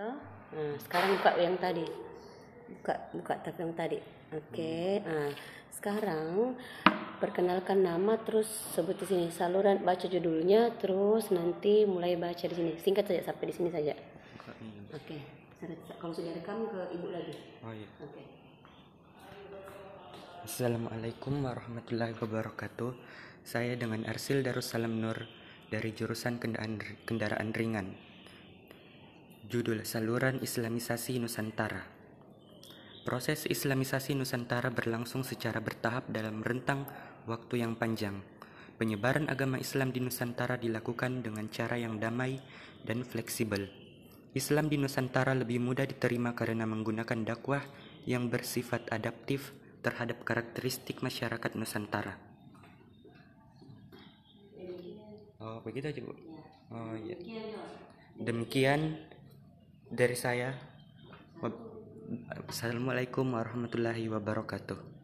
Nah, sekarang buka yang tadi. Buka buka tab yang tadi. Oke. Nah, sekarang perkenalkan nama terus sebut di sini saluran baca judulnya terus nanti mulai baca di sini. Singkat saja sampai di sini saja. Oke. Kalau sudah rekam ke ibu lagi. Oh iya. Oke. Assalamualaikum warahmatullahi wabarakatuh. Saya dengan Arsil Darussalam Nur dari jurusan kendaraan, kendaraan ringan. Judul Saluran Islamisasi Nusantara. Proses Islamisasi Nusantara berlangsung secara bertahap dalam rentang waktu yang panjang. Penyebaran agama Islam di Nusantara dilakukan dengan cara yang damai dan fleksibel. Islam di Nusantara lebih mudah diterima karena menggunakan dakwah yang bersifat adaptif terhadap karakteristik masyarakat Nusantara. Oh, begitu aja, Bu. Oh, iya. Demikian dari saya. Assalamualaikum warahmatullahi wabarakatuh.